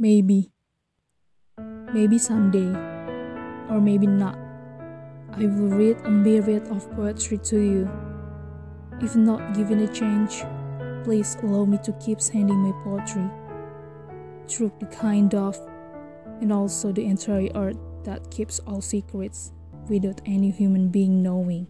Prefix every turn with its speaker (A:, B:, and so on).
A: Maybe. Maybe someday, or maybe not, I will read a myriad of poetry to you. If not given a chance, please allow me to keep sending my poetry through the kind of, and also the entire earth that keeps all secrets without any human being knowing.